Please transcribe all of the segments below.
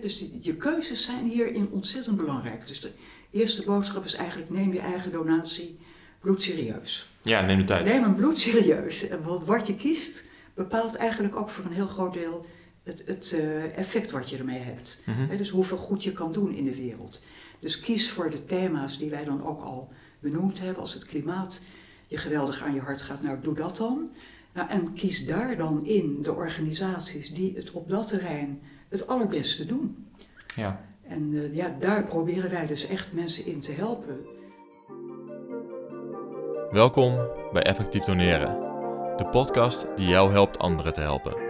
Dus je keuzes zijn hierin ontzettend belangrijk. Dus de eerste boodschap is eigenlijk neem je eigen donatie bloedserieus. Ja, neem de tijd. Neem hem bloedserieus. Want wat je kiest bepaalt eigenlijk ook voor een heel groot deel het, het uh, effect wat je ermee hebt. Mhm. dus hoeveel goed je kan doen in de wereld. Dus kies voor de thema's die wij dan ook al benoemd hebben, als het klimaat je geweldig aan je hart gaat, nou doe dat dan. Nou, en kies daar dan in de organisaties die het op dat terrein het allerbeste doen. Ja. En uh, ja, daar proberen wij dus echt mensen in te helpen. Welkom bij Effectief Doneren, de podcast die jou helpt anderen te helpen.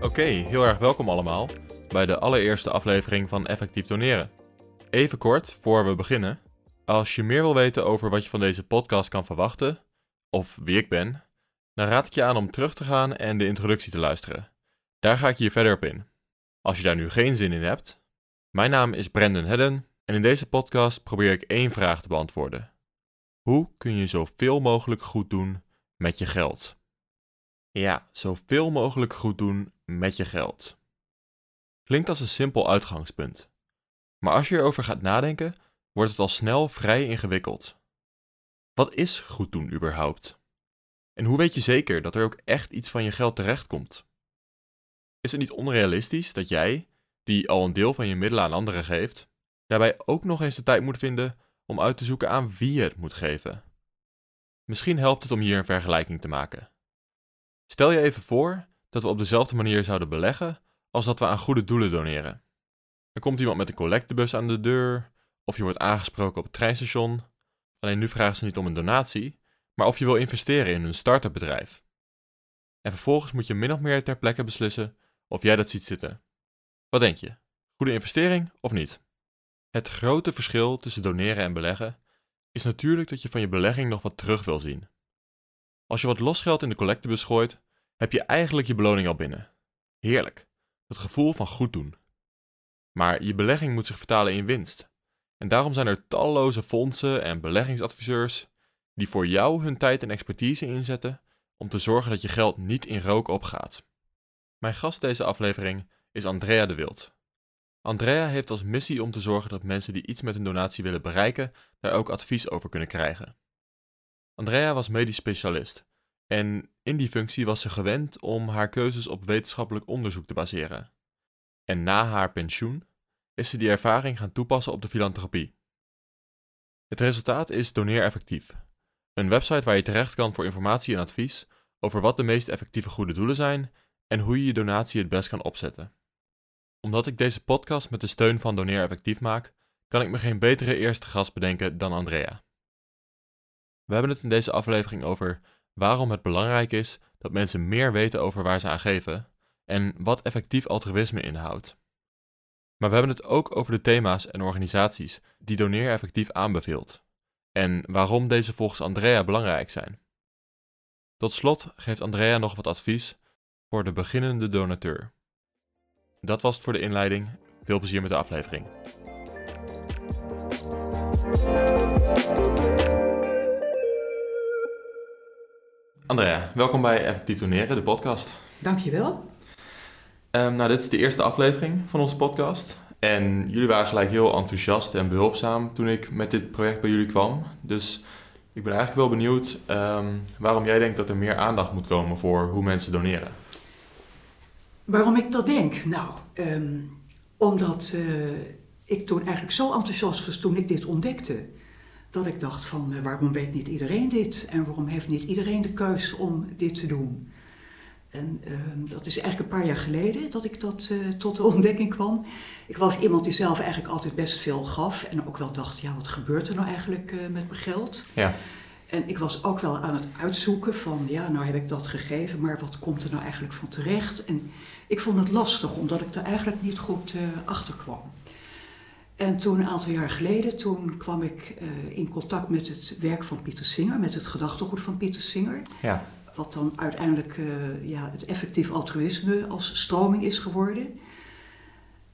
Oké, heel erg welkom allemaal bij de allereerste aflevering van Effectief Doneren. Even kort voor we beginnen. Als je meer wil weten over wat je van deze podcast kan verwachten, of wie ik ben, dan raad ik je aan om terug te gaan en de introductie te luisteren. Daar ga ik je verder op in. Als je daar nu geen zin in hebt. Mijn naam is Brendan Hedden en in deze podcast probeer ik één vraag te beantwoorden. Hoe kun je zoveel mogelijk goed doen met je geld? Ja, zoveel mogelijk goed doen met je geld. Klinkt als een simpel uitgangspunt. Maar als je erover gaat nadenken, wordt het al snel vrij ingewikkeld. Wat is goed doen überhaupt? En hoe weet je zeker dat er ook echt iets van je geld terechtkomt? Is het niet onrealistisch dat jij, die al een deel van je middelen aan anderen geeft, daarbij ook nog eens de tijd moet vinden om uit te zoeken aan wie je het moet geven? Misschien helpt het om hier een vergelijking te maken. Stel je even voor dat we op dezelfde manier zouden beleggen als dat we aan goede doelen doneren. Er komt iemand met een collectebus aan de deur, of je wordt aangesproken op het treinstation. Alleen nu vragen ze niet om een donatie, maar of je wil investeren in een start-up bedrijf. En vervolgens moet je min of meer ter plekke beslissen of jij dat ziet zitten. Wat denk je? Goede investering of niet? Het grote verschil tussen doneren en beleggen is natuurlijk dat je van je belegging nog wat terug wil zien. Als je wat losgeld in de collectebus gooit, heb je eigenlijk je beloning al binnen. Heerlijk, het gevoel van goed doen. Maar je belegging moet zich vertalen in winst. En daarom zijn er talloze fondsen en beleggingsadviseurs die voor jou hun tijd en expertise inzetten om te zorgen dat je geld niet in rook opgaat. Mijn gast deze aflevering is Andrea de Wild. Andrea heeft als missie om te zorgen dat mensen die iets met een donatie willen bereiken, daar ook advies over kunnen krijgen. Andrea was medisch specialist en in die functie was ze gewend om haar keuzes op wetenschappelijk onderzoek te baseren. En na haar pensioen is ze die ervaring gaan toepassen op de filantropie. Het resultaat is Doneer Effectief, een website waar je terecht kan voor informatie en advies over wat de meest effectieve goede doelen zijn en hoe je je donatie het best kan opzetten. Omdat ik deze podcast met de steun van Doneer Effectief maak, kan ik me geen betere eerste gast bedenken dan Andrea. We hebben het in deze aflevering over waarom het belangrijk is dat mensen meer weten over waar ze aan geven en wat effectief altruïsme inhoudt. Maar we hebben het ook over de thema's en organisaties die Doneer Effectief aanbeveelt en waarom deze volgens Andrea belangrijk zijn. Tot slot geeft Andrea nog wat advies voor de beginnende donateur. Dat was het voor de inleiding. Veel plezier met de aflevering. Andrea, welkom bij Effectief Doneren, de podcast. Dankjewel. Um, nou, dit is de eerste aflevering van onze podcast. En jullie waren gelijk heel enthousiast en behulpzaam toen ik met dit project bij jullie kwam. Dus ik ben eigenlijk wel benieuwd um, waarom jij denkt dat er meer aandacht moet komen voor hoe mensen doneren. Waarom ik dat denk? Nou, um, omdat uh, ik toen eigenlijk zo enthousiast was toen ik dit ontdekte. Dat ik dacht van uh, waarom weet niet iedereen dit? En waarom heeft niet iedereen de keus om dit te doen? En uh, dat is eigenlijk een paar jaar geleden dat ik dat, uh, tot de ontdekking kwam. Ik was iemand die zelf eigenlijk altijd best veel gaf. En ook wel dacht, ja, wat gebeurt er nou eigenlijk uh, met mijn geld? Ja. En ik was ook wel aan het uitzoeken van, ja, nou heb ik dat gegeven, maar wat komt er nou eigenlijk van terecht? En ik vond het lastig, omdat ik er eigenlijk niet goed achter kwam. En toen, een aantal jaar geleden, toen kwam ik in contact met het werk van Pieter Singer, met het gedachtegoed van Pieter Singer. Ja wat dan uiteindelijk uh, ja, het effectief altruïsme als stroming is geworden.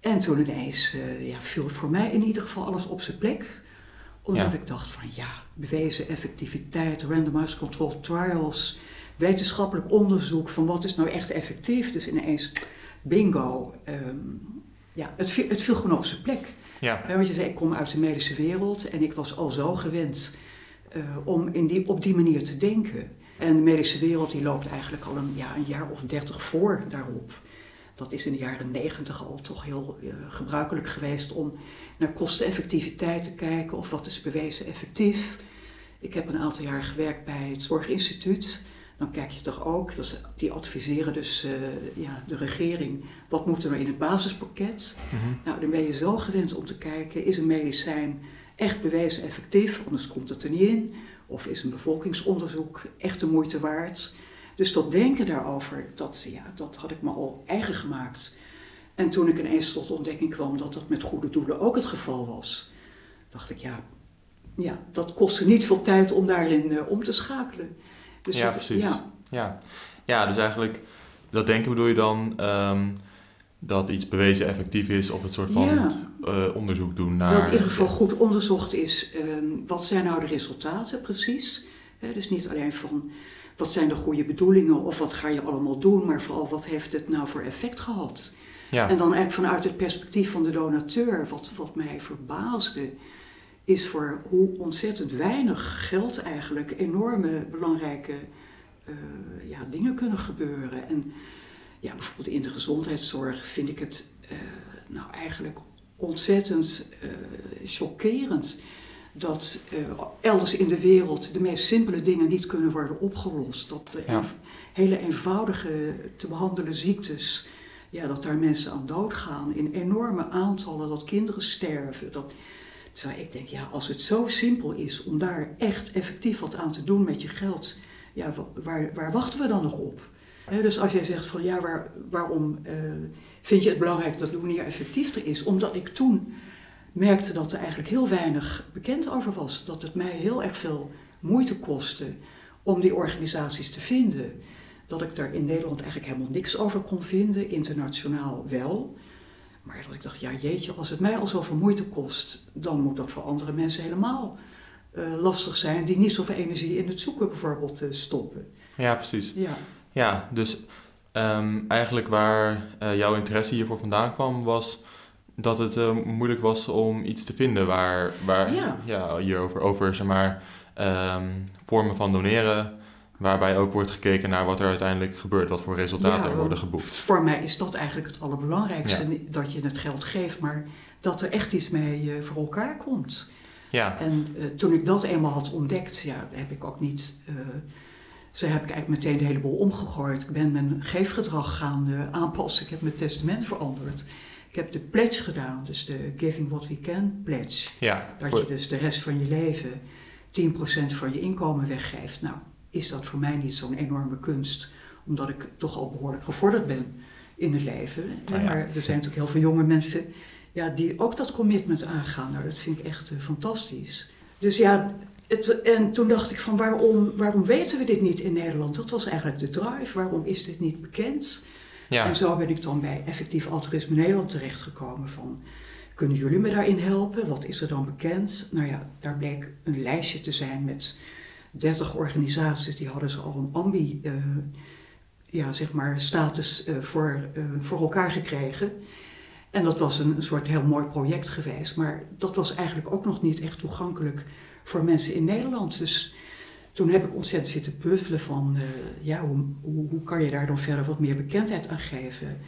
En toen ineens uh, ja, viel voor mij in ieder geval alles op zijn plek. Omdat ik dacht van ja, bewezen effectiviteit, randomized controlled trials, wetenschappelijk onderzoek van wat is nou echt effectief. Dus ineens bingo. Ehm, ja, het het viel gewoon op zijn plek. Ja. Want je zei, ik kom uit de medische wereld en ik was al zo gewend uh, om in die, op die manier te denken. En de medische wereld die loopt eigenlijk al een, ja, een jaar of dertig voor daarop. Dat is in de jaren negentig al toch heel uh, gebruikelijk geweest om naar kosteneffectiviteit te kijken of wat is bewezen effectief. Ik heb een aantal jaar gewerkt bij het Zorginstituut. Dan kijk je toch ook, die adviseren dus uh, ja, de regering, wat moet er nou in het basispakket? Mm Nou, dan ben je zo gewend om te kijken, is een medicijn echt bewezen effectief, anders komt het er niet in. Of is een bevolkingsonderzoek echt de moeite waard? Dus dat denken daarover, dat, ja, dat had ik me al eigen gemaakt. En toen ik ineens tot ontdekking kwam dat dat met goede doelen ook het geval was, dacht ik, ja, ja dat kostte niet veel tijd om daarin uh, om te schakelen. Dus ja, precies. Ja. ja. Ja. dus eigenlijk, dat denken bedoel je dan um, dat iets bewezen effectief is of het soort van uh, onderzoek doen naar... Dat in ieder geval goed onderzocht is, um, wat zijn nou de resultaten precies? He, dus niet alleen van wat zijn de goede bedoelingen of wat ga je allemaal doen, maar vooral wat heeft het nou voor effect gehad? Ja. En dan eigenlijk vanuit het perspectief van de donateur, wat, wat mij verbaasde, is voor hoe ontzettend weinig geld eigenlijk enorme belangrijke uh, ja, dingen kunnen gebeuren. En ja, bijvoorbeeld in de gezondheidszorg vind ik het uh, nou eigenlijk ontzettend uh, chockerend dat uh, elders in de wereld de meest simpele dingen niet kunnen worden opgelost. Dat de ja. hele eenvoudige te behandelen ziektes, ja, dat daar mensen aan doodgaan in enorme aantallen, dat kinderen sterven. Dat, terwijl ik denk, ja, als het zo simpel is om daar echt effectief wat aan te doen met je geld, ja, waar, waar wachten we dan nog op? dus als jij zegt van ja, waar, waarom uh, vind je het belangrijk dat Loenier effectiever is? Omdat ik toen merkte dat er eigenlijk heel weinig bekend over was. Dat het mij heel erg veel moeite kostte om die organisaties te vinden. Dat ik daar in Nederland eigenlijk helemaal niks over kon vinden, internationaal wel. Maar dat ik dacht, ja jeetje, als het mij al zoveel moeite kost, dan moet dat voor andere mensen helemaal uh, lastig zijn, die niet zoveel energie in het zoeken bijvoorbeeld uh, stoppen. Ja, precies. Ja, ja dus um, eigenlijk waar uh, jouw interesse hiervoor vandaan kwam, was dat het moeilijk was om iets te vinden waar, waar ja. ja hierover over zeg maar, um, vormen van doneren, waarbij ook wordt gekeken naar wat er uiteindelijk gebeurt, wat voor resultaten er worden geboekt. Voor mij is dat eigenlijk het allerbelangrijkste, dat je het geld geeft, maar dat er echt iets mee uh, voor elkaar komt. Ja. En uh, toen ik dat eenmaal had ontdekt, ja, heb ik ook niet. Ze heb ik eigenlijk meteen de hele boel omgegooid. Ik ben mijn geefgedrag gaan aanpassen. Ik heb mijn testament veranderd. Ik heb de pledge gedaan, dus de Giving What We Can pledge. Ja, dat je dus de rest van je leven 10% van je inkomen weggeeft. Nou, is dat voor mij niet zo'n enorme kunst, omdat ik toch al behoorlijk gevorderd ben in het leven. Ah, maar er zijn natuurlijk heel veel jonge mensen ja, die ook dat commitment aangaan. Nou, dat vind ik echt uh, fantastisch. Dus ja, het, en toen dacht ik van waarom, waarom weten we dit niet in Nederland? Dat was eigenlijk de drive. Waarom is dit niet bekend? Ja. En zo ben ik dan bij Effectief Altruïsme Nederland terechtgekomen van... Kunnen jullie me daarin helpen? Wat is er dan bekend? Nou ja, daar bleek een lijstje te zijn met 30 organisaties. Die hadden ze al een ambi, uh, ja, zeg maar, status uh, voor, uh, voor elkaar gekregen. En dat was een, een, soort heel mooi project geweest. Maar dat was eigenlijk ook nog niet echt toegankelijk voor mensen in Nederland. Dus toen heb ik ontzettend zitten puzzelen van, ja, hoe, hoe, kan je daar dan verder wat meer bekendheid aan geven?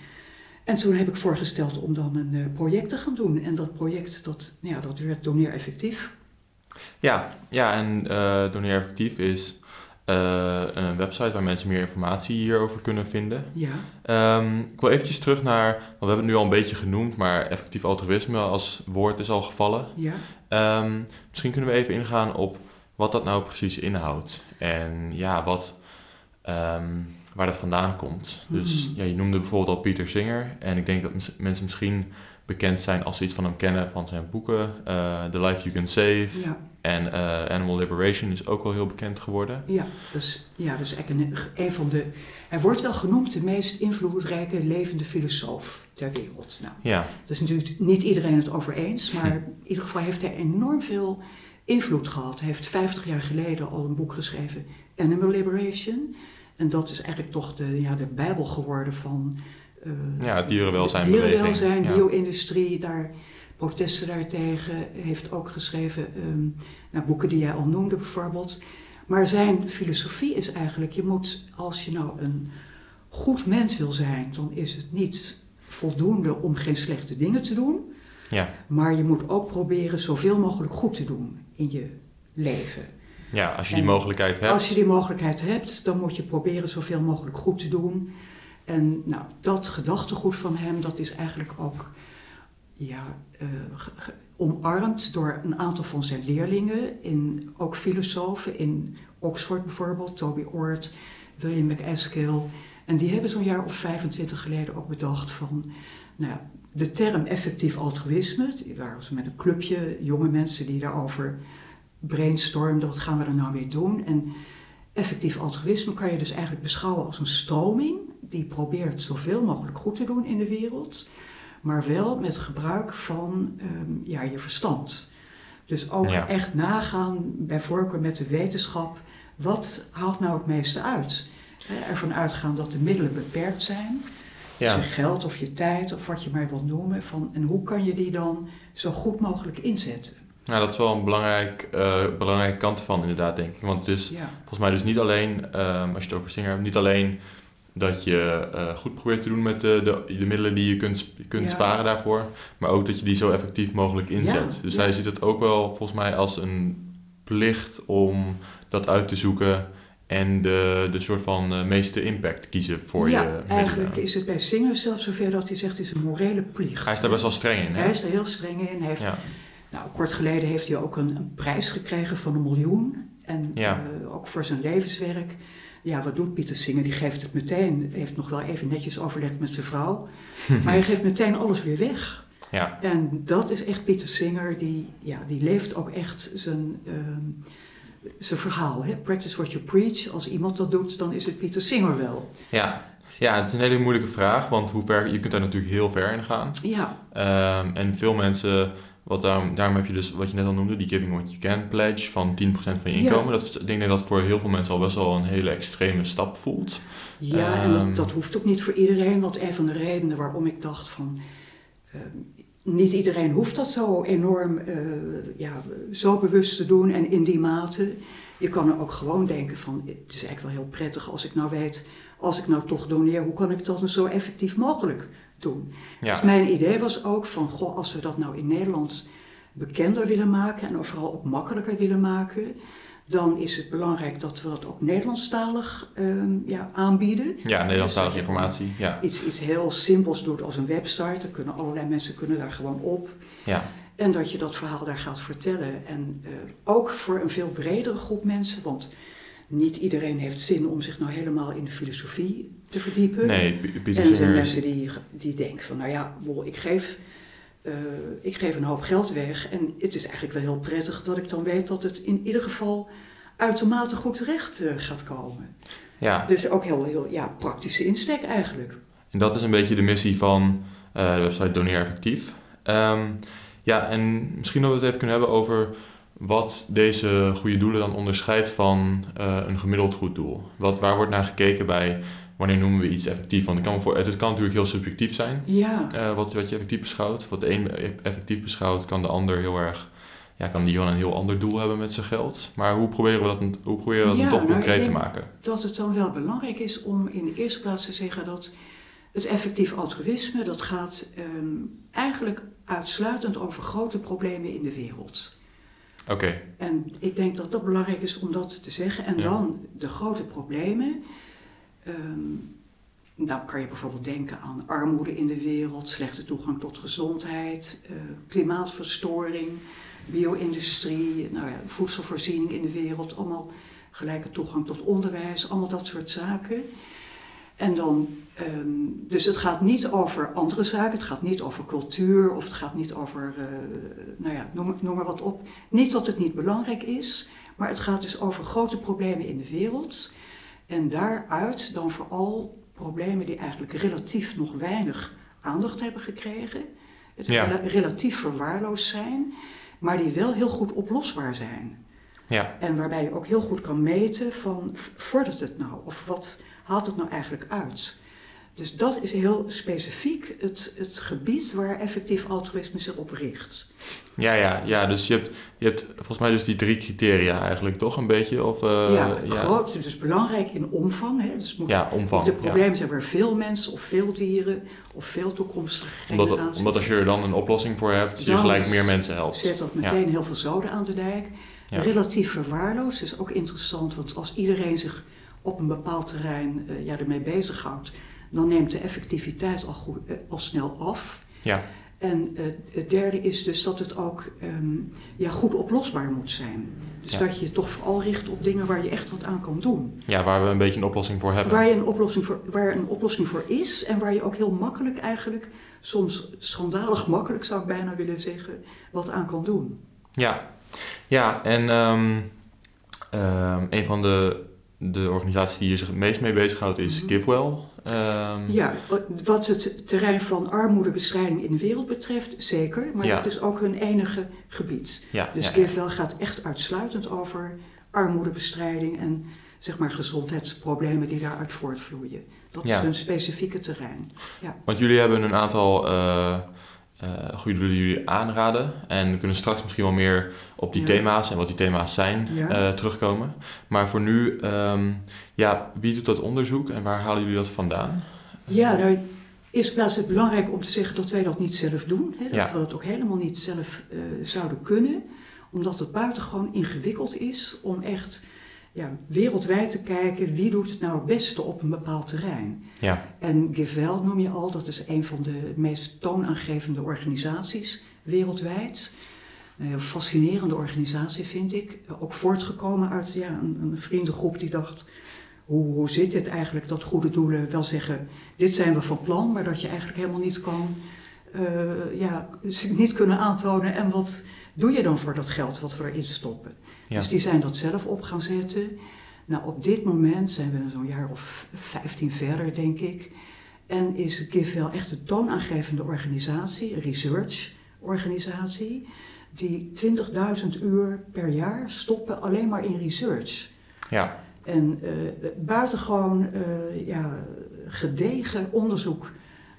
En toen heb ik voorgesteld om dan een project te gaan doen. En dat project, dat, nou ja, dat werd Effectief. Ja, ja en uh, Doneer Effectief is een website waar mensen meer informatie hierover kunnen vinden. Ja. Um, ik wil eventjes terug naar, want we hebben het nu al een beetje genoemd, maar effectief altruïsme als woord is al gevallen. Ja. Um, misschien kunnen we even ingaan op wat dat nou precies inhoudt. En ja, wat, um, waar dat vandaan komt. Dus mm. ja, je noemde bijvoorbeeld al Pieter Singer. En ik denk dat mensen misschien bekend zijn als ze iets van hem kennen van zijn boeken. Uh, The Life You Can Save Ja, en eh, Animal Liberation is ook wel heel bekend geworden. ja, dus, ja, dus eigenlijk een, een van de... Hij wordt wel genoemd de meest invloedrijke levende filosoof ter wereld. Nou, Ja, is natuurlijk niet iedereen het over eens, maar in ieder geval heeft hij enorm veel invloed gehad. Hij heeft 50 jaar geleden al een boek geschreven, Animal Liberation. En dat is eigenlijk toch de, ja, de bijbel geworden van... eh, ja dierenwelzijn. Dierenwelzijn, ja. bio-industrie, daar protesten daartegen. Heeft ook geschreven, ehm, nou, boeken die jij al noemde bijvoorbeeld. Maar zijn filosofie is eigenlijk, je moet, als je nou een goed mens wil zijn, dan is het niet voldoende om geen slechte dingen te doen. Ja. Maar je moet ook proberen zoveel mogelijk goed te doen in je leven. ja, als je die mogelijkheid hebt. Als je die mogelijkheid hebt, dan moet je proberen zoveel mogelijk goed te doen. En nou, dat gedachtegoed van hem, dat is eigenlijk ook ja, eh, omarmd door een aantal van zijn leerlingen, in, ook filosofen in Oxford bijvoorbeeld, Toby Ord, William McAskill. En die hebben zo'n jaar of 25 geleden ook bedacht van, nou de term effectief altruïsme, die waren met een clubje jonge mensen die daarover brainstormden, wat gaan we er nou mee doen? En effectief altruïsme kan je dus eigenlijk beschouwen als een stroming die probeert zoveel mogelijk goed te doen in de wereld, maar wel met gebruik van ehm, ja, je verstand. Dus ook Ja. echt nagaan, bij voorkeur met de wetenschap, wat haalt nou het meeste uit? Eh, Ervan uitgaan dat de middelen beperkt zijn, ja. dus je geld of je tijd of wat je maar wilt noemen, van, en hoe kan je die dan zo goed mogelijk inzetten? Nou, dat is wel een belangrijk, eh, belangrijke kant ervan inderdaad, denk ik. Want het is Ja, volgens mij dus niet alleen, ehm, als je het over Singer hebt, niet alleen dat je eh, goed probeert te doen met de, de, de middelen die je kunt, kunt Ja. sparen daarvoor, maar ook dat je die zo effectief mogelijk inzet. Ja, dus ja. hij ziet het ook wel volgens mij als een plicht om dat uit te zoeken en de, de soort van eh, meeste impact kiezen voor je middelen. eigenlijk is het bij Singer zelfs zover dat hij zegt het is een morele plicht. Hij is daar best wel streng in, hè? Hij is er heel streng in. Hij heeft, nou, kort geleden heeft hij ook een, een prijs gekregen van een miljoen. En eh, ook voor zijn levenswerk. Ja, wat doet Pieter Singer? Die geeft het meteen. Hij heeft nog wel even netjes overlegd met zijn vrouw. maar hij geeft meteen alles weer weg. ja, En dat is echt Pieter Singer. Die, ja, die leeft ook echt zijn, ehm, zijn verhaal. Hè? Practice what you preach. Als iemand dat doet, dan is het Pieter Singer wel. ja. Ja, het is een hele moeilijke vraag, want hoe ver, je kunt daar natuurlijk heel ver in gaan. Ja, Ehm, en veel mensen, wat daarom, daarom heb je dus wat je net al noemde, die Giving What You Can pledge van 10% van je Ja. inkomen. Dat, ik denk dat dat voor heel veel mensen al best wel een hele extreme stap voelt. Ja, en Ehm. dat, dat hoeft ook niet voor iedereen. Want een van de redenen waarom ik dacht van... ehm, niet iedereen hoeft dat zo enorm, eh, ja, zo bewust te doen en in die mate. Je kan er ook gewoon denken van, het is eigenlijk wel heel prettig als ik nou weet... als ik nou toch doneer, hoe kan ik dat zo effectief mogelijk doen? Dus mijn idee was ook van, goh, als we dat nou in Nederland bekender willen maken... en ook vooral ook makkelijker willen maken... dan is het belangrijk dat we dat ook Nederlandstalig ehm, ja, aanbieden ja Nederlandstalige Dus, eh, informatie. Ja, iets, iets heel simpels doet als een website. Dan kunnen allerlei mensen kunnen daar gewoon op. ja, En dat je dat verhaal daar gaat vertellen. En eh, ook voor een veel bredere groep mensen. Want niet iedereen heeft zin om zich nou helemaal in de filosofie te verdiepen. nee, en er zijn mensen die, die denken van, nou ja, ik, geef, eh, ik geef een hoop geld weg. En het is eigenlijk wel heel prettig dat ik dan weet dat het in ieder geval uitermate goed terecht eh, gaat komen. Ja, Dus ook heel, heel ja, praktische insteek eigenlijk. en dat is een beetje de missie van eh, de website Doneer Effectief. Ehm, ja, en misschien dat we het even kunnen hebben over wat deze goede doelen dan onderscheidt van eh, een gemiddeld goed doel. Wat, waar wordt naar gekeken bij wanneer noemen we iets effectief? Want ik kan voor, het kan natuurlijk heel subjectief zijn, Ja, eh, wat, wat je effectief beschouwt. Wat de een effectief beschouwt, kan de ander heel erg, ja, kan die gewoon een heel ander doel hebben met zijn geld. Maar hoe proberen we dat, hoe proberen we dat Ja, toch nou, concreet te maken? dat het dan wel belangrijk is om in de eerste plaats te zeggen dat het effectief altruïsme, dat gaat ehm, eigenlijk uitsluitend over grote problemen in de wereld. Oké, En ik denk dat dat belangrijk is om dat te zeggen. En Ja. dan de grote problemen. Ehm, nou kan je bijvoorbeeld denken aan armoede in de wereld, slechte toegang tot gezondheid, eh, klimaatverstoring, bio-industrie, nou ja, voedselvoorziening in de wereld, allemaal gelijke toegang tot onderwijs, allemaal dat soort zaken. En dan, ehm, dus het gaat niet over andere zaken, het gaat niet over cultuur of het gaat niet over, uh, nou ja, noem, noem maar wat op. Niet dat het niet belangrijk is, maar het gaat dus over grote problemen in de wereld. En daaruit dan vooral problemen die eigenlijk relatief nog weinig aandacht hebben gekregen. Het Ja. rela- relatief verwaarloosd zijn, maar die wel heel goed oplosbaar zijn. Ja, En waarbij je ook heel goed kan meten van vordert het nou of wat haalt het nou eigenlijk uit. Dus dat is heel specifiek het, het gebied waar effectief altruïsme zich op richt. ja, ja, ja. Dus je hebt, je hebt volgens mij dus die drie criteria eigenlijk, toch een beetje? Of, eh, ja, ja, groot, dus belangrijk in omvang. Hè? Dus moet ja, omvang. de ja. problemen zijn waar veel mensen of veel dieren of veel toekomstige Omdat, omdat als je er dan een oplossing voor hebt, je Dan gelijk meer mensen helpt. zet dat meteen heel veel zoden aan de dijk. Relatief verwaarloosd is ook interessant, want als iedereen zich op een bepaald terrein eh, ja, ermee bezighoudt, dan neemt de effectiviteit al, goed, eh, al snel af. Ja, En eh, het derde is dus dat het ook ehm, ja, goed oplosbaar moet zijn. Dus Ja. dat je je toch vooral richt op dingen waar je echt wat aan kan doen. ja, waar we een beetje een oplossing voor hebben. Waar, je een oplossing voor, waar een oplossing voor is en waar je ook heel makkelijk eigenlijk, soms schandalig makkelijk zou ik bijna willen zeggen, wat aan kan doen. Ja, ja en ehm, ehm, een van de, de organisaties die hier zich het meest mee bezighoudt is Mhm. GiveWell. Ehm, Ja, wat het terrein van armoedebestrijding in de wereld betreft, zeker. Maar Ja. dat is ook hun enige gebied. ja, Dus ja, GiveWell gaat echt uitsluitend over armoedebestrijding en zeg maar gezondheidsproblemen die daaruit voortvloeien. Dat is hun specifieke terrein. Want jullie hebben een aantal eh eh, goede doelen die jullie aanraden. En we kunnen straks misschien wel meer op die Ja. thema's en wat die thema's zijn Ja. eh, terugkomen. Maar voor nu, ehm, ja, wie doet dat onderzoek en waar halen jullie dat vandaan? Ja, nou, eerst plaats is het belangrijk om te zeggen dat wij dat niet zelf doen. Hè, dat Ja. we dat ook helemaal niet zelf eh, zouden kunnen. Omdat het buitengewoon ingewikkeld is om echt ja, wereldwijd te kijken wie doet het nou het beste op een bepaald terrein. Ja, En GiveWell noem je al, dat is een van de meest toonaangevende organisaties wereldwijd. Een heel fascinerende organisatie vind ik. Ook voortgekomen uit ja, een, een vriendengroep die dacht... Hoe, hoe zit het eigenlijk dat goede doelen wel zeggen... dit zijn we van plan, maar dat je eigenlijk helemaal niet kan... eh, ja, niet kunnen aantonen en wat doe je dan voor dat geld wat we erin stoppen. Ja, Dus die zijn dat zelf op gaan zetten. Nou, op dit moment zijn we zo'n jaar of 15 verder, denk ik. En is GiveWell echt een toonaangevende organisatie, een research-organisatie, die 20.000 uur per jaar stoppen alleen maar in research. ja, En eh buitengewoon eh, ja, gedegen onderzoek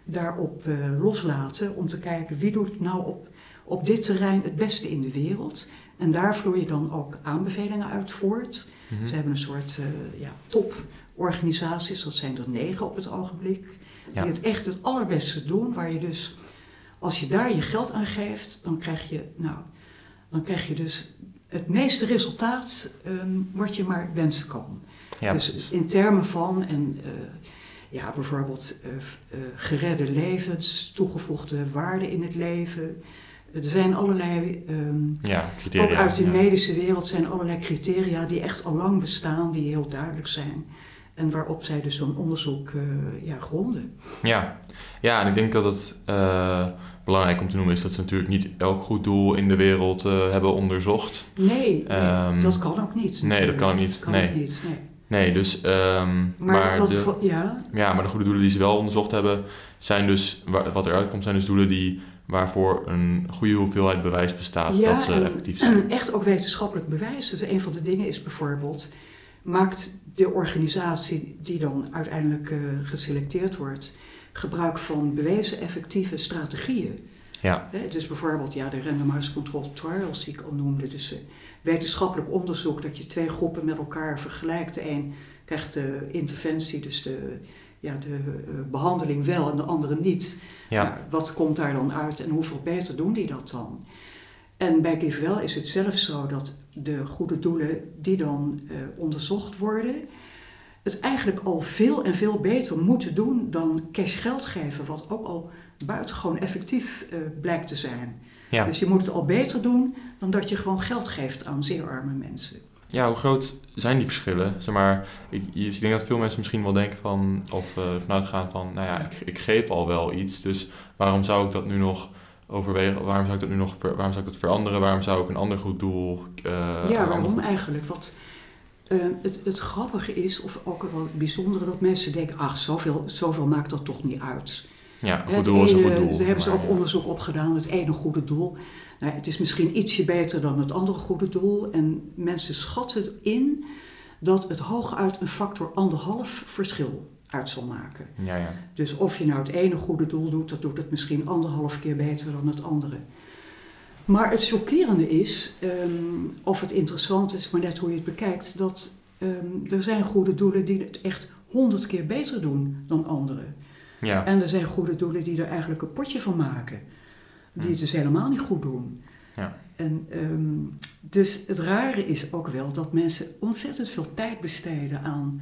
daarop eh, loslaten om te kijken wie doet nou op, op dit terrein het beste in de wereld. En daar vloeien dan ook aanbevelingen uit voort. Mhm. Ze hebben een soort eh, ja, toporganisaties, dat zijn er negen op het ogenblik, Ja. die het echt het allerbeste doen, waar je dus, als je daar je geld aan geeft, dan krijg je, nou, dan krijg je dus het meeste resultaat ehm, wat je maar wensen kan. ja, dus precies. in termen van, en, eh, ja, bijvoorbeeld eh, geredde levens, toegevoegde waarde in het leven. Er zijn allerlei, ehm, Ja, criteria. ook uit de ja. medische wereld zijn allerlei criteria die echt al lang bestaan, die heel duidelijk zijn. En waarop zij dus zo'n onderzoek eh, ja, gronden. Ja. ja, en ik denk dat het eh, belangrijk om te noemen is dat ze natuurlijk niet elk goed doel in de wereld eh, hebben onderzocht. Nee, nee, Ehm, dat kan ook niet. nee, dat kan ook niet, Dat kan nee. ook niet, nee. Nee, dus. ehm, Maar, de, ja, ja, maar de goede doelen die ze wel onderzocht hebben, zijn dus. wa- Wat eruit komt, zijn dus doelen die. Waarvoor een goede hoeveelheid bewijs bestaat ja dat ze en- effectief zijn. echt ook wetenschappelijk bewijs. Dus een van de dingen is bijvoorbeeld, maakt de organisatie die dan uiteindelijk eh, geselecteerd wordt, gebruik van bewezen effectieve strategieën. Ja, dus bijvoorbeeld ja, de randomized controlled trials die ik al noemde. Dus eh, wetenschappelijk onderzoek dat je twee groepen met elkaar vergelijkt. De een krijgt de interventie, dus de, ja, de eh, behandeling wel en de andere niet. ja, wat komt daar dan uit en hoeveel beter doen die dat dan? En bij GiveWell is het zelfs zo dat de goede doelen die dan eh, onderzocht worden, het eigenlijk al veel en veel beter moeten doen dan cash geld geven, wat ook al buitengewoon effectief eh, blijkt te zijn. ja, Dus je moet het al beter doen dan dat je gewoon geld geeft aan zeer arme mensen. Ja, hoe groot zijn die verschillen? Zeg maar, ik, ik denk dat veel mensen misschien wel denken van, of uh, vanuit gaan van, nou ja, ik, ik geef al wel iets, dus waarom zou ik dat nu nog overwegen, waarom zou ik dat nu nog, waarom zou ik dat veranderen, waarom zou ik een ander goed doel... Uh, ja, waarom eigenlijk? Wat, uh, het, het grappige is, of ook wel het bijzondere, dat mensen denken, ach, zoveel, zoveel maakt dat toch niet uit. Ja, een goed doel is een goed doel. Daar hebben ze ook onderzoek op gedaan, het ene goede doel. Nou, het is misschien ietsje beter dan het andere goede doel. En mensen schatten in dat het hooguit een factor anderhalf verschil uit zal maken. Ja, ja. Dus of je nou het ene goede doel doet, dat doet het misschien anderhalf keer beter dan het andere. Maar het chockerende is, um, of het interessant is, maar net hoe je het bekijkt, dat um, er zijn goede doelen die het echt honderd keer beter doen dan anderen. Ja. En er zijn goede doelen die er eigenlijk een potje van maken die het dus helemaal niet goed doen. Ja. En, um, dus het rare is ook wel dat mensen ontzettend veel tijd besteden aan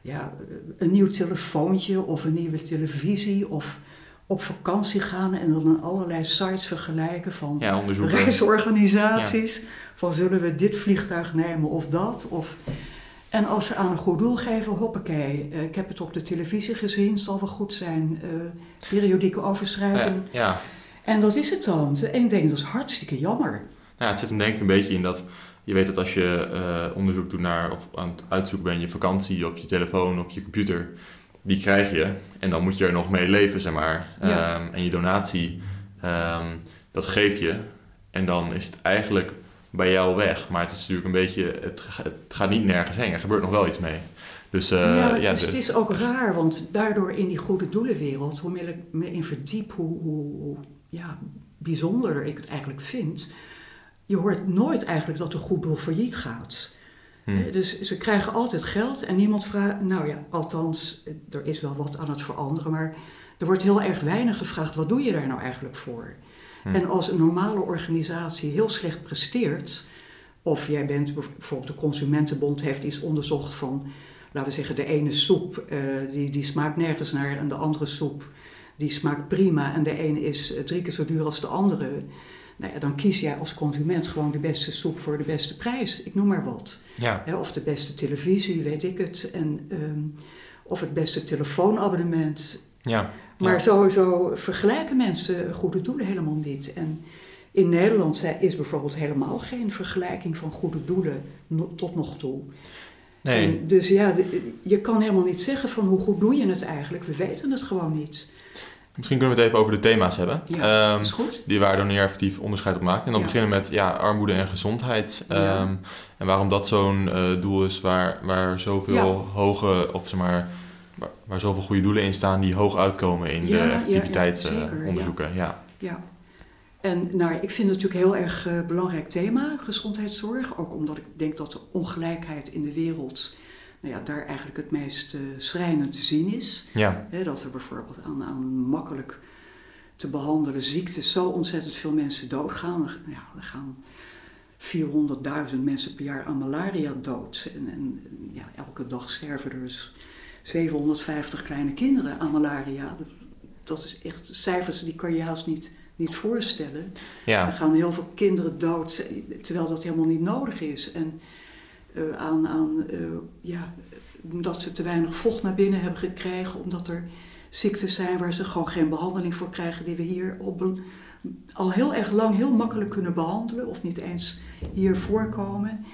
ja, een nieuw telefoontje of een nieuwe televisie of op vakantie gaan en dan allerlei sites vergelijken van ja, reisorganisaties. Van zullen we dit vliegtuig nemen of dat? Of, en als ze aan een goed doel geven, hoppakee, uh, ik heb het op de televisie gezien, zal wel goed zijn. Uh, periodieke overschrijving. Ja, ja. En dat is het dan. En ik denk, dat is hartstikke jammer. Nou, het zit hem denk ik een beetje in dat... Je weet dat als je uh, onderzoek doet naar of aan het uitzoeken bent, je vakantie op je telefoon of je computer, die krijg je. En dan moet je er nog mee leven, zeg maar. Ja. Um, en je donatie, um, dat geef je. En dan is het eigenlijk bij jou weg. Maar het is natuurlijk een beetje, het, het gaat niet nergens heen. Er gebeurt nog wel iets mee. Dus, uh, ja, het, ja, is, de, het is ook raar, want daardoor in die goede doelenwereld, hoe meer ik me in verdiep, hoe, hoe ja, bijzonder ik het eigenlijk vind. Je hoort nooit eigenlijk dat een goed doel failliet gaat. Hmm. Dus ze krijgen altijd geld en niemand vraagt, nou ja, althans, er is wel wat aan het veranderen, maar er wordt heel erg weinig gevraagd, wat doe je daar nou eigenlijk voor? Hmm. En als een normale organisatie heel slecht presteert, of jij bent bijvoorbeeld de Consumentenbond heeft iets onderzocht van, laten we zeggen, de ene soep, uh, die, die smaakt nergens naar en de andere soep die smaakt prima en de ene is drie keer zo duur als de andere. Nou ja, dan kies jij als consument gewoon de beste soep voor de beste prijs. Ik noem maar wat. Ja. of de beste televisie, weet ik het. En, um, of het beste telefoonabonnement. Ja. Maar ja. sowieso vergelijken mensen goede doelen helemaal niet. En in Nederland is bijvoorbeeld helemaal geen vergelijking van goede doelen tot nog toe. Nee. En dus ja, je kan helemaal niet zeggen van hoe goed doe je het eigenlijk. We weten het gewoon niet. Misschien kunnen we het even over de thema's hebben. Ja, um, is goed. Die waar Doneer effectief onderscheid op maakt. En dan Ja. beginnen we met ja, armoede en gezondheid. Ja. Um, en waarom dat zo'n uh, doel is waar, waar zoveel hoge, of zeg maar, waar, waar zoveel goede doelen in staan die hoog uitkomen in de ja, ja, effectiviteitsonderzoeken. Ja, Ja. En nou, ik vind het natuurlijk een heel erg uh, belangrijk thema, gezondheidszorg. Ook omdat ik denk dat de ongelijkheid in de wereld nou ja, daar eigenlijk het meest uh, schrijnend te zien is. ja. Hè, dat er bijvoorbeeld aan, aan makkelijk te behandelen ziektes zo ontzettend veel mensen doodgaan. Ja, er gaan 400.000 mensen per jaar aan malaria dood. En, en ja, elke dag sterven er dus 750 kleine kinderen aan malaria. Dat is echt cijfers die kan je haast niet, niet voorstellen. ja. Er gaan heel veel kinderen dood, terwijl dat helemaal niet nodig is. En uh, aan, aan uh, ja, dat ze te weinig vocht naar binnen hebben gekregen, omdat er ziektes zijn waar ze gewoon geen behandeling voor krijgen, die we hier op, al heel erg lang heel makkelijk kunnen behandelen, of niet eens hier voorkomen.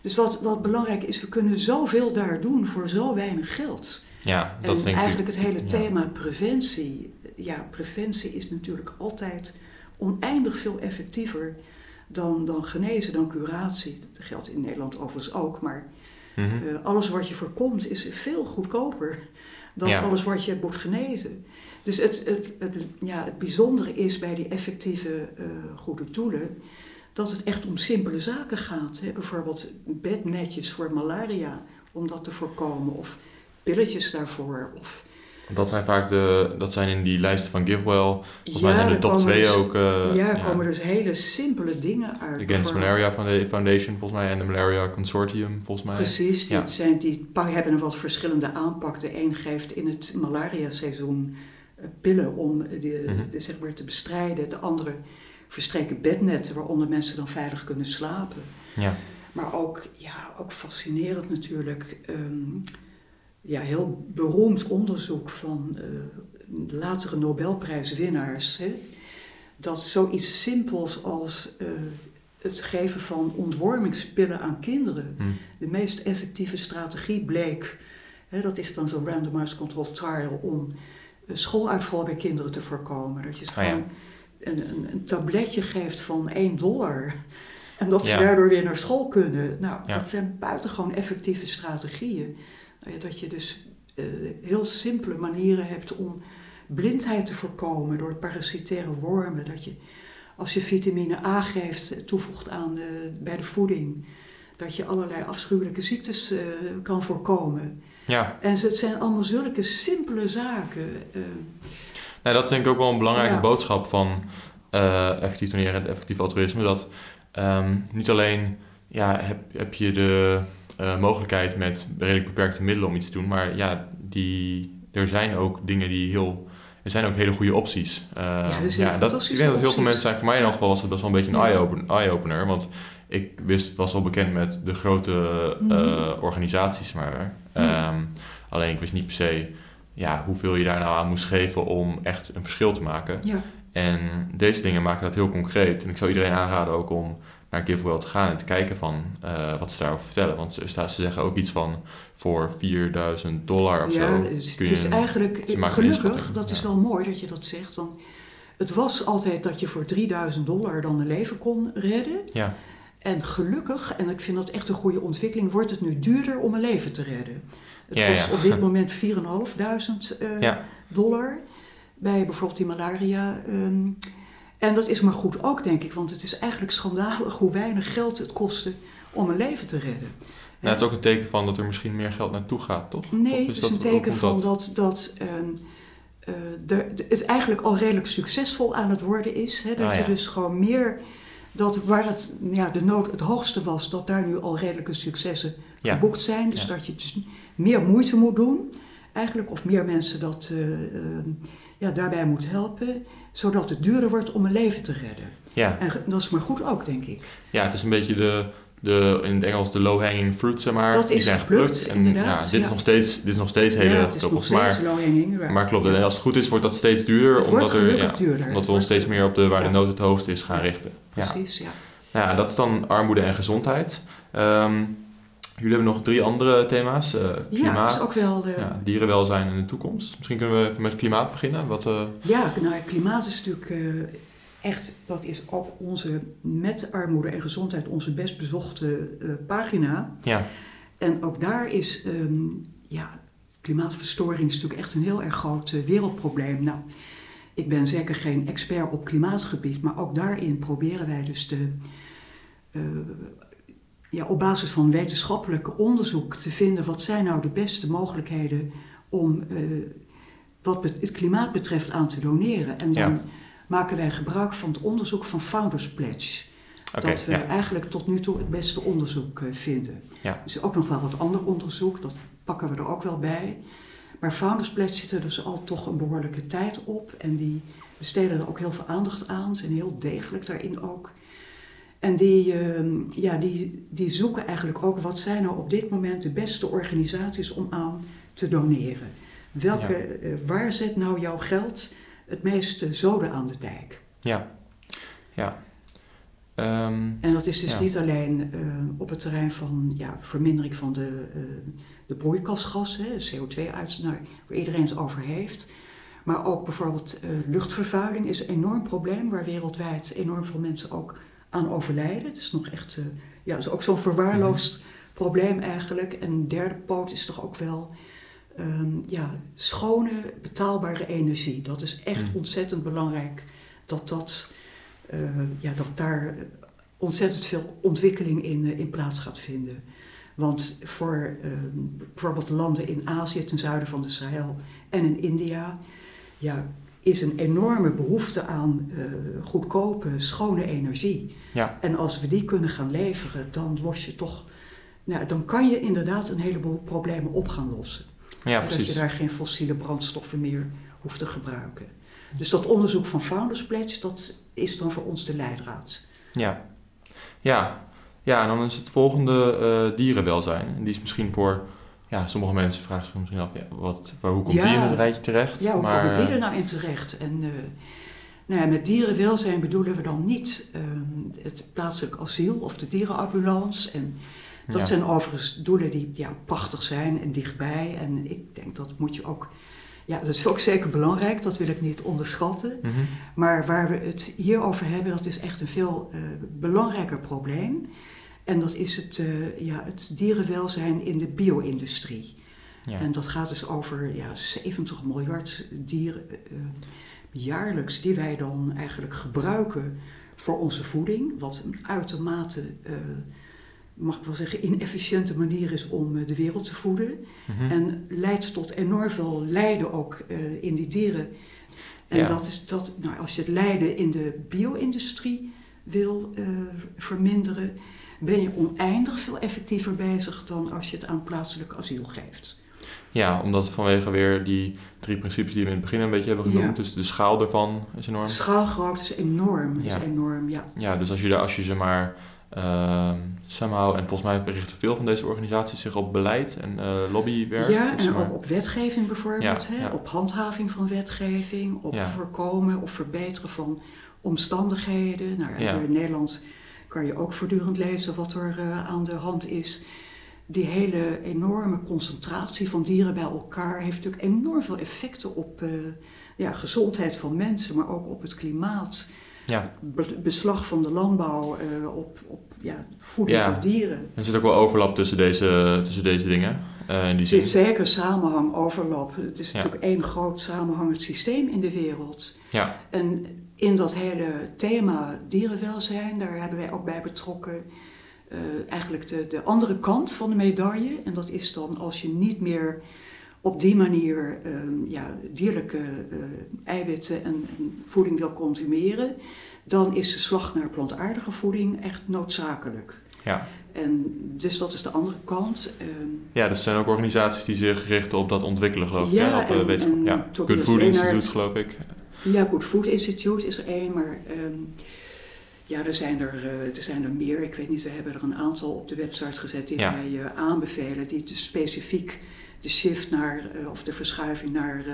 Dus wat, wat belangrijk is, we kunnen zoveel daar doen voor zo weinig geld. Ja, dat en denk eigenlijk het hele ja. thema preventie. Ja, preventie is natuurlijk altijd oneindig veel effectiever dan, dan genezen, dan curatie. Dat geldt in Nederland overigens ook, maar mm -hmm. uh, alles wat je voorkomt is veel goedkoper dan Ja. alles wat je moet genezen. Dus het, het, het, ja, het bijzondere is bij die effectieve uh, goede doelen dat het echt om simpele zaken gaat. Hè? Bijvoorbeeld bednetjes voor malaria, om dat te voorkomen, of pilletjes daarvoor. Of, Dat zijn vaak de, dat zijn in die lijsten van GiveWell. Volgens mij zijn de top komen 2 dus- ook. eh, ja, er komen dus hele simpele dingen uit. Against Malaria Founda- Foundation volgens mij en de Malaria Consortium volgens mij. Precies, die, Ja. zijn, die hebben een wat verschillende aanpak. De een geeft in het malaria-seizoen eh, pillen om de, Mhm. de, zeg maar, te bestrijden. De andere verstreken bednetten waaronder mensen dan veilig kunnen slapen. Ja. Maar ook, ja, ook fascinerend natuurlijk. ehm, ja, heel beroemd onderzoek van eh, latere Nobelprijswinnaars. Hè? Dat zoiets simpels als eh, het geven van ontwormingspillen aan kinderen Hm. de meest effectieve strategie bleek. Hè, dat is dan zo'n randomized controlled trial om eh, schooluitval bij kinderen te voorkomen. Dat je ze ja. gewoon een, een, een tabletje geeft van 1 dollar. En dat ze Ja. daardoor weer naar school kunnen. Nou, Ja. dat zijn buitengewoon effectieve strategieën. Nou Dat je dus eh, heel simpele manieren hebt om blindheid te voorkomen door parasitaire wormen. Dat je als je vitamine A geeft, eh, toevoegt aan de, bij de voeding, dat je allerlei afschuwelijke ziektes eh, kan voorkomen. Ja, En het zijn allemaal zulke simpele zaken. eh, nou, dat is denk ik ook wel een belangrijke Ja. boodschap van eh, effectief toneren en effectief altruïsme. Dat ehm, niet alleen ja, heb, heb je de eh, mogelijkheid met redelijk beperkte middelen om iets te doen, maar ja, die, er zijn ook dingen die heel. Er zijn ook hele goede opties. Eh, er zijn dat, ik denk dat heel veel mensen zijn. Voor mij in elk geval was het best wel een beetje een Ja. eye-open- eye-opener. want ik wist, was wel bekend met de grote eh, Mhm. organisaties, maar ehm, alleen ik wist niet per se ja, hoeveel je daar nou aan moest geven om echt een verschil te maken. ja, En deze dingen maken dat heel concreet. En ik zou iedereen aanraden ook om naar GiveWell te gaan en te kijken van eh, wat ze daarover vertellen. Want ze, ze zeggen ook iets van voor 4000 dollar of ja zo. het is, eigenlijk gelukkig, dat is ja. wel mooi dat je dat zegt. Want het was altijd dat je voor 3000 dollar dan een leven kon redden. Ja, En gelukkig, en ik vind dat echt een goede ontwikkeling, wordt het nu duurder om een leven te redden. Het Ja, kost op dit moment 4.500 eh dollar bij bijvoorbeeld die malaria. ehm. En dat is maar goed ook, denk ik, want het is eigenlijk schandalig hoe weinig geld het kostte om een leven te redden. nou, het is ook een teken van dat er misschien meer geld naartoe gaat, toch? Nee, het is een teken van dat, dat ehm, eh, de, de- het eigenlijk al redelijk succesvol aan het worden is. Hè? Dat Ah, je ja. dus gewoon meer, dat waar het, ja, de nood het hoogste was, dat daar nu al redelijke successen Ja. geboekt zijn. Dus Ja. dat je dus meer moeite moet doen, eigenlijk, of meer mensen dat eh, ehm, ja, daarbij moet helpen, zodat het duurder wordt om een leven te redden. Ja, En dat is maar goed ook, denk ik. ja, het is een beetje de, de in het Engels de low-hanging fruit, zeg maar. Dat Die is zijn geplukt, geplukt. En ja, dit, is nog steeds, dit is nog steeds hele ja, het is nog toppers, steeds maar, low hanging. right. maar klopt. En als het goed is, wordt dat steeds duurder. Het omdat er, duurder. omdat we ons steeds meer op de waar de nood het hoogst is gaan richten. Precies, ja. Nou ja, dat is dan armoede en gezondheid. Ehm, jullie hebben nog drie andere thema's. eh, klimaat, is ook wel, ja, dierenwelzijn en de toekomst. Misschien kunnen we even met klimaat beginnen. Wat, eh, Ja, nou, ja, klimaat is natuurlijk eh, echt, dat is ook onze, met armoede en gezondheid, onze best bezochte pagina. ja, En ook daar is, ehm, ja, klimaatverstoring is natuurlijk echt een heel erg groot wereldprobleem. Nou, ik ben zeker geen expert op klimaatgebied, maar ook daarin proberen wij dus de, ja, op basis van wetenschappelijk onderzoek te vinden wat zijn nou de beste mogelijkheden om eh, wat het klimaat betreft aan te doneren. En dan Ja. maken wij gebruik van het onderzoek van Founders Pledge. dat we ja, eigenlijk tot nu toe het beste onderzoek eh, vinden. Ja. Er is ook nog wel wat ander onderzoek, dat pakken we er ook wel bij. Maar Founders Pledge zit er dus al toch een behoorlijke tijd op. En die besteden er ook heel veel aandacht aan, zijn heel degelijk daarin ook. En die, ehm, ja, die, die zoeken eigenlijk ook wat zijn nou op dit moment de beste organisaties om aan te doneren. Welke, eh, waar zet nou jouw geld het meeste zoden aan de dijk? ja, ja. Ehm, En dat is dus Ja. niet alleen eh, op het terrein van ja, vermindering van de, eh, de broeikasgassen, hè, CO2-uitstoot, waar iedereen het over heeft. Maar ook bijvoorbeeld eh, luchtvervuiling is een enorm probleem, waar wereldwijd enorm veel mensen ook aan overlijden. Het is nog echt, eh, ja, is ook zo'n verwaarloosd probleem eigenlijk. En een derde poot is toch ook wel ehm, ja, schone, betaalbare energie. Dat is echt Mhm. ontzettend belangrijk dat dat eh, ja, dat daar ontzettend veel ontwikkeling in, eh, in plaats gaat vinden. Want voor eh, bijvoorbeeld landen in Azië, ten zuiden van de Sahel en in India, ja, is een enorme behoefte aan eh, goedkope, schone energie. ja, En als we die kunnen gaan leveren, dan los je toch, nou, dan kan je inderdaad een heleboel problemen op gaan lossen. ja, dat je precies. daar geen fossiele brandstoffen meer hoeft te gebruiken. Dus dat onderzoek van Founders Pledge, dat is dan voor ons de leidraad. Ja. ja, Ja, en dan is het volgende eh, dierenwelzijn. En die is misschien voor ja, sommige mensen vragen zich misschien af, ja, wat, waar, hoe komt Ja. die in het rijtje terecht? Ja, hoe maar, komen die eh, er nou in terecht? En eh, nou ja, met dierenwelzijn bedoelen we dan niet ehm, het plaatselijk asiel of de dierenambulance. En dat Ja. zijn overigens doelen die ja, prachtig zijn en dichtbij. En ik denk dat moet je ook. Ja, dat is ook zeker belangrijk, dat wil ik niet onderschatten. mhm. Maar waar we het hier over hebben, dat is echt een veel eh, belangrijker probleem. En dat is het, eh, ja, het dierenwelzijn in de bio-industrie. ja. En dat gaat dus over ja, 70 miljard dieren eh, jaarlijks die wij dan eigenlijk gebruiken voor onze voeding. Wat een uitermate, eh, mag ik wel zeggen, inefficiënte manier is om eh, de wereld te voeden. Mhm. En leidt tot enorm veel lijden ook eh, in die dieren. En Ja. dat is dat, nou, als je het lijden in de bio-industrie wil eh, verminderen, ben je oneindig veel effectiever bezig dan als je het aan plaatselijk asiel geeft. Ja, omdat vanwege weer die drie principes die we in het begin een beetje hebben genoemd. Ja. Dus de schaal ervan is enorm. Schaalgrootte is enorm, is Ja. enorm, ja. Ja, dus als je, als je ze maar somehow, en volgens mij richten veel van deze organisaties zich op beleid en eh, lobbywerk. Ja, en maar- ook op wetgeving bijvoorbeeld, Ja, hè? op handhaving van wetgeving, op voorkomen of verbeteren van omstandigheden. Nou. In Nederland kan je ook voortdurend lezen wat er eh, aan de hand is. Die hele enorme concentratie van dieren bij elkaar heeft natuurlijk enorm veel effecten op eh, ja, gezondheid van mensen, maar ook op het klimaat. Ja, Be- beslag van de landbouw eh, op, op ja, voeding Ja. voor dieren. er zit ook wel overlap tussen deze, tussen deze dingen. In die Er zit zeker samenhang, overlap. Het is Ja. natuurlijk één groot samenhangend systeem in de wereld. Ja, En in dat hele thema dierenwelzijn, daar hebben wij ook bij betrokken eh, eigenlijk de, de andere kant van de medaille. En dat is dan als je niet meer op die manier ehm, ja, dierlijke eh, eiwitten en, en voeding wil consumeren, dan is de slag naar plantaardige voeding echt noodzakelijk. ja. En dus dat is de andere kant. Ehm, ja, dus er zijn ook organisaties die zich richten op dat ontwikkelen, geloof ik. Ja, hè? Op eh, en- wetenschap. en ja. Good Food. Institute, geloof ik. Ja, Good Food Institute is er één, maar ehm, ja, er zijn er, eh, er zijn er meer. Ik weet niet, we hebben er een aantal op de website gezet die Ja. wij eh, aanbevelen, die dus specifiek de shift naar, eh, of de verschuiving naar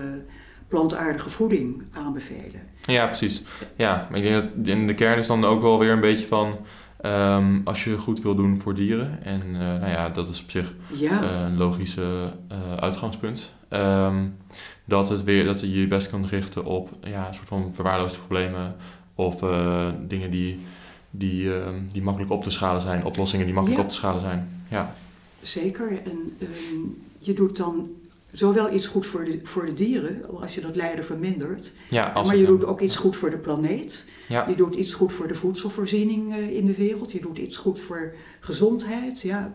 plantaardige voeding aanbevelen. Ja, precies. Ja, maar ik denk dat in de kern is dan ook wel weer een beetje van... ehm, als je goed wil doen voor dieren, en nou ja, dat is op zich Ja, een logische uitgangspunt. ehm, dat, het weer, dat je je best kan richten op ja, een soort van verwaarloosde problemen of eh, dingen die, die, ehm, die makkelijk op te schalen zijn, oplossingen die makkelijk Ja. op te schalen zijn. Ja, zeker. En ehm, je doet dan zowel iets goed voor de, voor de dieren, als je dat lijden vermindert, ja maar je doet ook iets goed voor de planeet. Ja, Je doet iets goed voor de voedselvoorziening eh, in de wereld. Je doet iets goed voor gezondheid. Ja,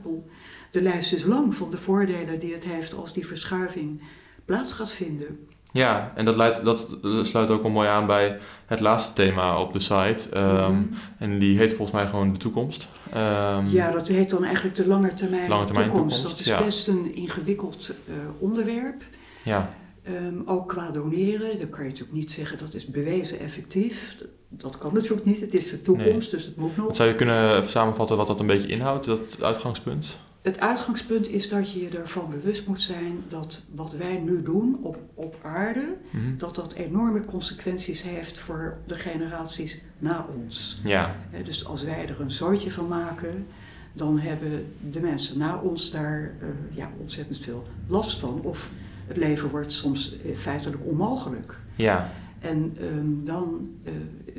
de lijst is lang van de voordelen die het heeft als die verschuiving plaats gaat vinden. ja, en dat, leidt, dat sluit ook wel mooi aan bij het laatste thema op de site. ehm, Mhm. En die heet volgens mij gewoon de toekomst. Ehm, Ja, dat heet dan eigenlijk de lange termijn, Lange termijn toekomst. toekomst, Dat is ja. best een ingewikkeld eh, onderwerp. ja, Ehm, ook qua doneren, dan kan je natuurlijk niet zeggen dat is bewezen effectief. Dat, kan natuurlijk niet, het is de toekomst, dus het moet nog. Wat zou je kunnen samenvatten wat dat een beetje inhoudt, dat uitgangspunt? Het uitgangspunt is dat je je ervan bewust moet zijn dat wat wij nu doen op, op aarde, Mhm. dat dat enorme consequenties heeft voor de generaties na ons. Ja, Dus als wij er een zootje van maken, dan hebben de mensen na ons daar eh, ja, ontzettend veel last van. Of het leven wordt soms eh, feitelijk onmogelijk. ja, En ehm, dan, eh,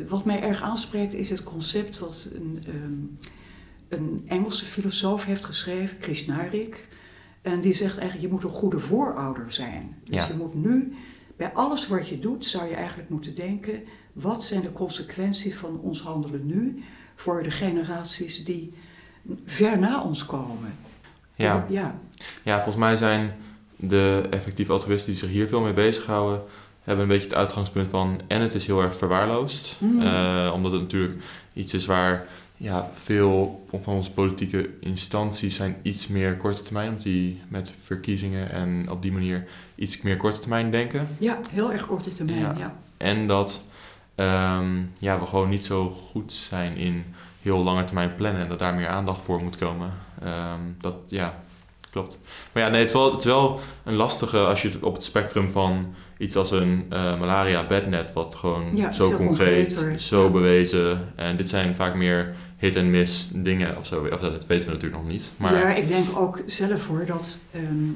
wat mij erg aanspreekt, is het concept wat een, ehm, een Engelse filosoof heeft geschreven, Krishnarik. En die zegt eigenlijk, je moet een goede voorouder zijn. Dus Ja. je moet nu, bij alles wat je doet, zou je eigenlijk moeten denken, wat zijn de consequenties van ons handelen nu voor de generaties die ver na ons komen? ja. ja. Ja, volgens mij zijn de effectieve altruïsten die zich hier veel mee bezighouden, hebben een beetje het uitgangspunt van en het is heel erg verwaarloosd. Mm. Eh, omdat het natuurlijk iets is waar ja, veel van onze politieke instanties zijn iets meer korte termijn, omdat die met verkiezingen en op die manier iets meer korte termijn denken. ja, heel erg korte termijn, Ja. ja. En dat ehm, ja, we gewoon niet zo goed zijn in heel lange termijn plannen en dat daar meer aandacht voor moet komen. Ehm, dat, ja, klopt. Maar ja, nee, het is, wel, het is wel een lastige als je het op het spectrum van iets als een uh, malaria bednet, wat gewoon zo concreet, zo bewezen. En dit zijn vaak meer hit-and-miss dingen of zo. Of dat weten we natuurlijk nog niet. Maar... Ja, ik denk ook zelf hoor dat ehm,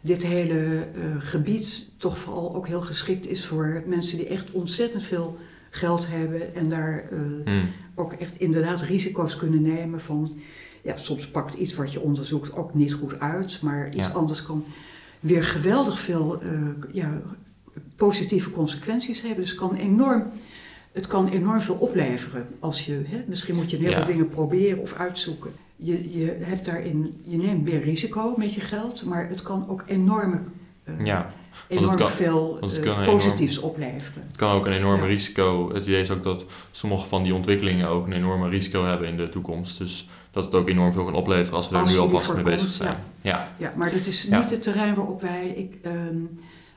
dit hele uh, gebied toch vooral ook heel geschikt is voor mensen die echt ontzettend veel geld hebben en daar uh, hmm. ook echt inderdaad risico's kunnen nemen van ja, soms pakt iets wat je onderzoekt ook niet goed uit, maar iets anders kan weer geweldig veel uh, ja, positieve consequenties hebben. Dus het kan enorm, het kan enorm veel opleveren als je, hè, misschien moet je heel veel dingen proberen of uitzoeken. Je, je, hebt daarin, je neemt meer risico met je geld, maar het kan ook enorme uh, ja enorm kan, veel uh, positiefs opleveren. Het kan ook een enorme risico. Het idee is ook dat sommige van die ontwikkelingen ook een enorme risico hebben in de toekomst. Dus dat het ook enorm veel kan opleveren als we er nu alvast mee bezig zijn. Ja. ja. maar dat is niet het terrein waarop wij ik, ehm,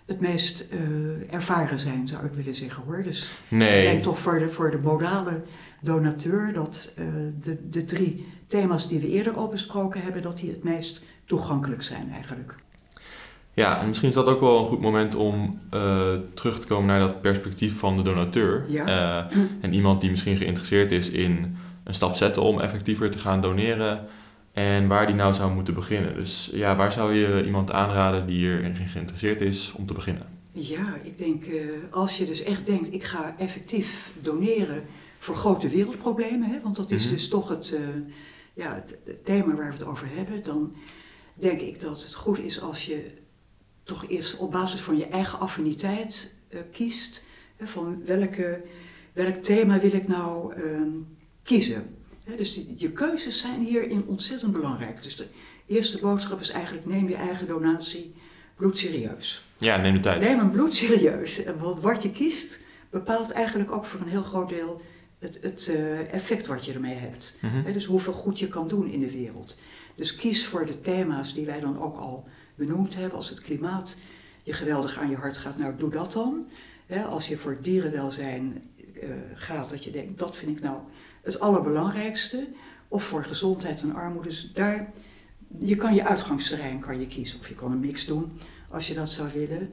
het meest uh, ervaren zijn, zou ik willen zeggen hoor. Dus nee. ik denk toch voor de, voor de modale donateur dat uh, de, de drie thema's die we eerder al besproken hebben, dat die het meest toegankelijk zijn eigenlijk. Ja, en misschien is dat ook wel een goed moment om uh, terug te komen naar dat perspectief van de donateur. Ja. En iemand die misschien geïnteresseerd is in een stap zetten om effectiever te gaan doneren. En waar die nou zou moeten beginnen. Dus ja, waar zou je iemand aanraden die hierin geïnteresseerd is om te beginnen? Ja, ik denk uh, als je dus echt denkt, ik ga effectief doneren voor grote wereldproblemen, hè, want dat is mhm. dus toch het, ja, het, het thema waar we het over hebben, dan denk ik dat het goed is als je toch eerst op basis van je eigen affiniteit uh, kiest. Hè, van welke, welk thema wil ik nou uh, kiezen. Dus die, je keuzes zijn hierin ontzettend belangrijk. Dus de eerste boodschap is eigenlijk neem je eigen donatie bloedserieus. Ja, neem de tijd. Neem hem bloedserieus. Want wat je kiest bepaalt eigenlijk ook voor een heel groot deel het, het uh, effect wat je ermee hebt. Mm -hmm. dus hoeveel goed je kan doen in de wereld. Dus kies voor de thema's die wij dan ook al benoemd hebben. Als het klimaat je geweldig aan je hart gaat, nou doe dat dan. als je voor dierenwelzijn uh, gaat, dat je denkt, dat vind ik nou het allerbelangrijkste. Of voor gezondheid en armoede. Dus daar, je kan je uitgangsterrein kan je kiezen. Of je kan een mix doen, als je dat zou willen.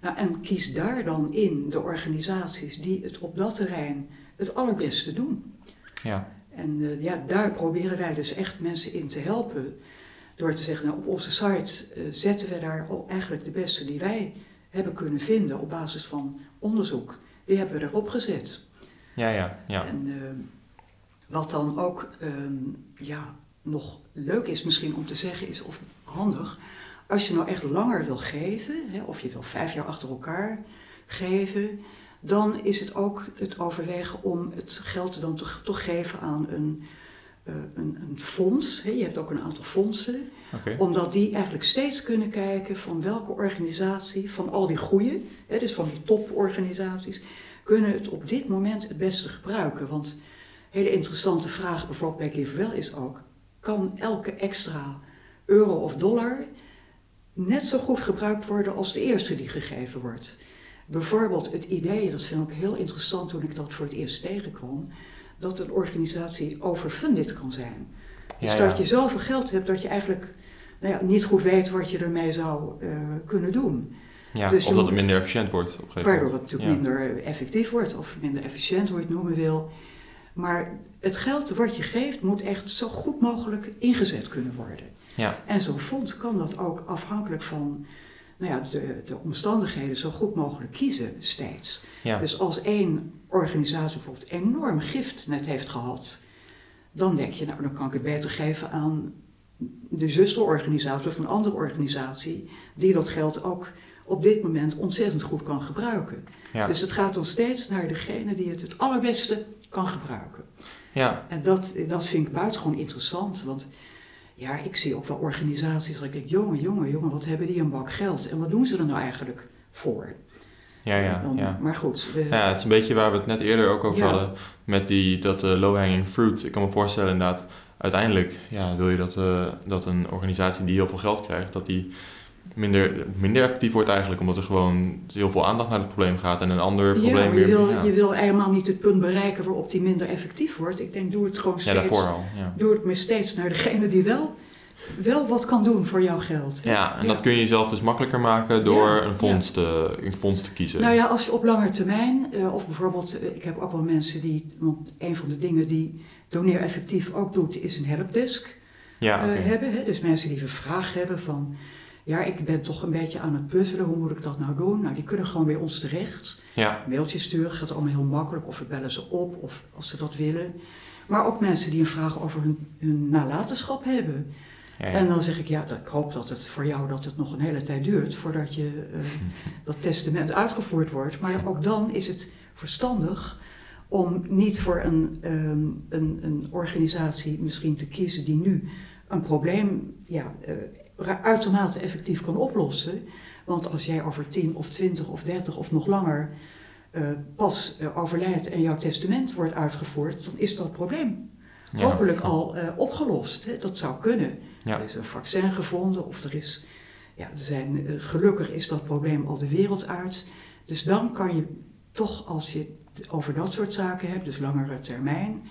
Nou, en kies daar dan in de organisaties die het op dat terrein het allerbeste doen. Ja. En uh, ja, daar proberen wij dus echt mensen in te helpen. Door te zeggen, nou op onze site uh, zetten we daar al eigenlijk de beste die wij hebben kunnen vinden op basis van onderzoek. Die hebben we erop gezet. Ja, ja, ja. En uh, wat dan ook um, ja, nog leuk is misschien om te zeggen is, of handig, als je nou echt langer wil geven, hè, of je wil vijf jaar achter elkaar geven, dan is het ook het overwegen om het geld dan toch, toch geven aan een uh, een, een, fonds. Hè? Je hebt ook een aantal fondsen. Okay. Omdat die eigenlijk steeds kunnen kijken van welke organisatie, van al die goede, hè, dus van die toporganisaties, kunnen het op dit moment het beste gebruiken. Want hele interessante vraag bijvoorbeeld bij GiveWell is ook, kan elke extra euro of dollar net zo goed gebruikt worden als de eerste die gegeven wordt? Bijvoorbeeld het idee, dat vind ik ook heel interessant toen ik dat voor het eerst tegenkwam, dat een organisatie overfunded kan zijn. Dus dat je zoveel geld hebt dat je eigenlijk nou ja, niet goed weet wat je ermee zou uh, kunnen doen. Ja, dus of dat het minder efficiënt wordt. Op een waardoor het natuurlijk minder effectief wordt of minder efficiënt, hoe je het noemen wil. Maar het geld wat je geeft moet echt zo goed mogelijk ingezet kunnen worden. Ja. En zo'n fonds kan dat ook afhankelijk van nou ja, de, de omstandigheden zo goed mogelijk kiezen steeds. Ja. Dus als één organisatie bijvoorbeeld enorm gift net heeft gehad, dan denk je, nou dan kan ik het beter geven aan de zusterorganisatie of een andere organisatie die dat geld ook op dit moment ontzettend goed kan gebruiken. Ja. Dus het gaat dan steeds naar degene die het het allerbeste kan gebruiken. Ja. En dat, dat vind ik buitengewoon interessant, want ja, ik zie ook wel organisaties dat ik denk, jongen, jongen, jongen, wat hebben die een bak geld en wat doen ze er nou eigenlijk voor? Ja, ja, dan, ja. Maar goed. ja, het is een beetje waar we het net eerder ook over hadden met die, dat uh, low-hanging fruit. Ik kan me voorstellen inderdaad, uiteindelijk ja, wil je dat, uh, dat een organisatie die heel veel geld krijgt, dat die minder, minder effectief wordt eigenlijk, omdat er gewoon heel veel aandacht naar het probleem gaat en een ander Ja, probleem maar je weer... wil, ja. je wil helemaal niet het punt bereiken waarop die minder effectief wordt. Ik denk, doe het gewoon ja, steeds, daarvoor al. Ja. doe het maar steeds naar degene die wel, wel wat kan doen voor jouw geld. Ja, en Ja. dat kun je jezelf dus makkelijker maken door Ja, een, fonds te, een fonds te kiezen. Nou ja, als je op lange termijn, eh, of bijvoorbeeld, eh, ik heb ook wel mensen die, want een van de dingen die Doneer Effectief ook doet, is een helpdesk ja, eh, oké. hebben. Hè? Dus mensen die een vraag hebben van, ja, ik ben toch een beetje aan het puzzelen, hoe moet ik dat nou doen? Nou, die kunnen gewoon bij ons terecht. ja, Mailtjes sturen, gaat allemaal heel makkelijk, of we bellen ze op, of als ze dat willen. Maar ook mensen die een vraag over hun, hun nalatenschap hebben. ja, ja. En dan zeg ik, ja, ik hoop dat het voor jou dat het nog een hele tijd duurt voordat je eh, dat testament uitgevoerd wordt. Maar ook dan is het verstandig om niet voor een, ehm, een, een organisatie misschien te kiezen die nu een probleem ja, eh, uitermate effectief kan oplossen. Want als jij over 10 of 20 of 30 of nog langer eh, pas eh, overlijdt en jouw testament wordt uitgevoerd, dan is dat probleem Ja. hopelijk al eh, opgelost. Hè? Dat zou kunnen. Ja. Er is een vaccin gevonden of er is, ja, er zijn, gelukkig is dat probleem al de wereld uit. Dus dan kan je toch, als je het over dat soort zaken hebt, dus langere termijn,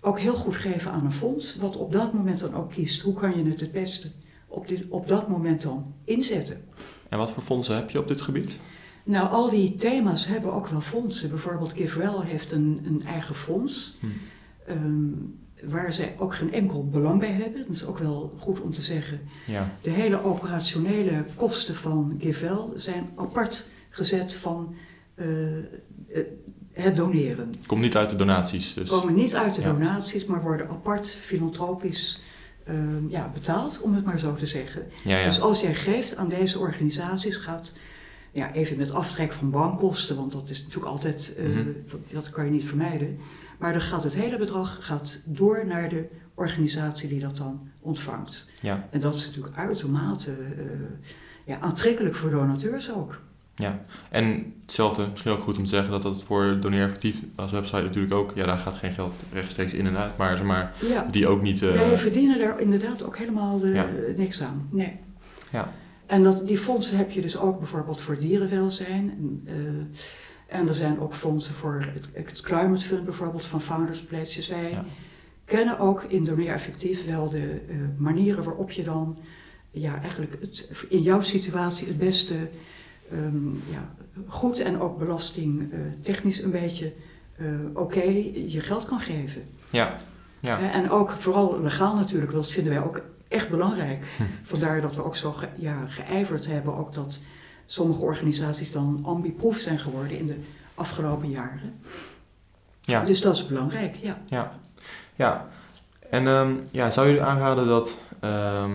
ook heel goed geven aan een fonds, wat op dat moment dan ook kiest. Hoe kan je het het beste op, dit, op dat moment dan inzetten? En wat voor fondsen heb je op dit gebied? Nou, al die thema's hebben ook wel fondsen. Bijvoorbeeld GiveWell heeft een, een eigen fonds. Hm. ehm, waar zij ook geen enkel belang bij hebben. Dat is ook wel goed om te zeggen. Ja, De hele operationele kosten van GiveWell zijn apart gezet van eh, eh, het doneren. komt niet uit de donaties dus. Komen niet uit de Ja. donaties, maar worden apart filantropisch ehm, ja, betaald, om het maar zo te zeggen. Ja, ja. Dus als jij geeft aan deze organisaties, gaat ja, even met aftrek van bankkosten, want dat is natuurlijk altijd, eh, Mhm. dat, dat kan je niet vermijden. Maar dan gaat het hele bedrag gaat door naar de organisatie die dat dan ontvangt. ja, En dat is natuurlijk uitermate eh, ja, aantrekkelijk voor donateurs ook. Ja. En hetzelfde, misschien ook goed om te zeggen dat dat voor Doneer Effectief als website natuurlijk ook, ja, daar gaat geen geld rechtstreeks in en uit, maar, zeg maar Ja, die ook niet. eh, wij verdienen daar inderdaad ook helemaal eh, Ja. niks aan. Nee. ja, En dat, die fondsen heb je dus ook bijvoorbeeld voor dierenwelzijn. En, eh, en er zijn ook fondsen voor het, het Climate Fund bijvoorbeeld van Founders Pledges. Wij Ja. kennen ook in Doneer Effectief wel de eh, manieren waarop je dan ja, eigenlijk het, in jouw situatie het beste ehm, ja, goed en ook belastingtechnisch een beetje eh, oké je geld kan geven. ja, ja. Eh, En ook vooral legaal natuurlijk, want dat vinden wij ook echt belangrijk. Hm. Vandaar dat we ook zo ge, ja, geijverd hebben, ook dat sommige organisaties dan ambiproef zijn geworden in de afgelopen jaren. ja. Dus dat is belangrijk, ja. Ja, ja. En ehm, ja, zou je aanraden dat, ehm,